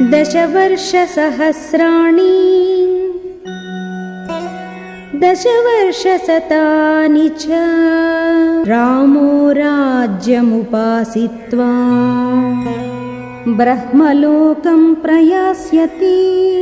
दशवर्षसहस्राणि। दशवर्षशतानि च रामो राज्यमुपासित्वा ब्रह्मलोकं प्रयास्यति।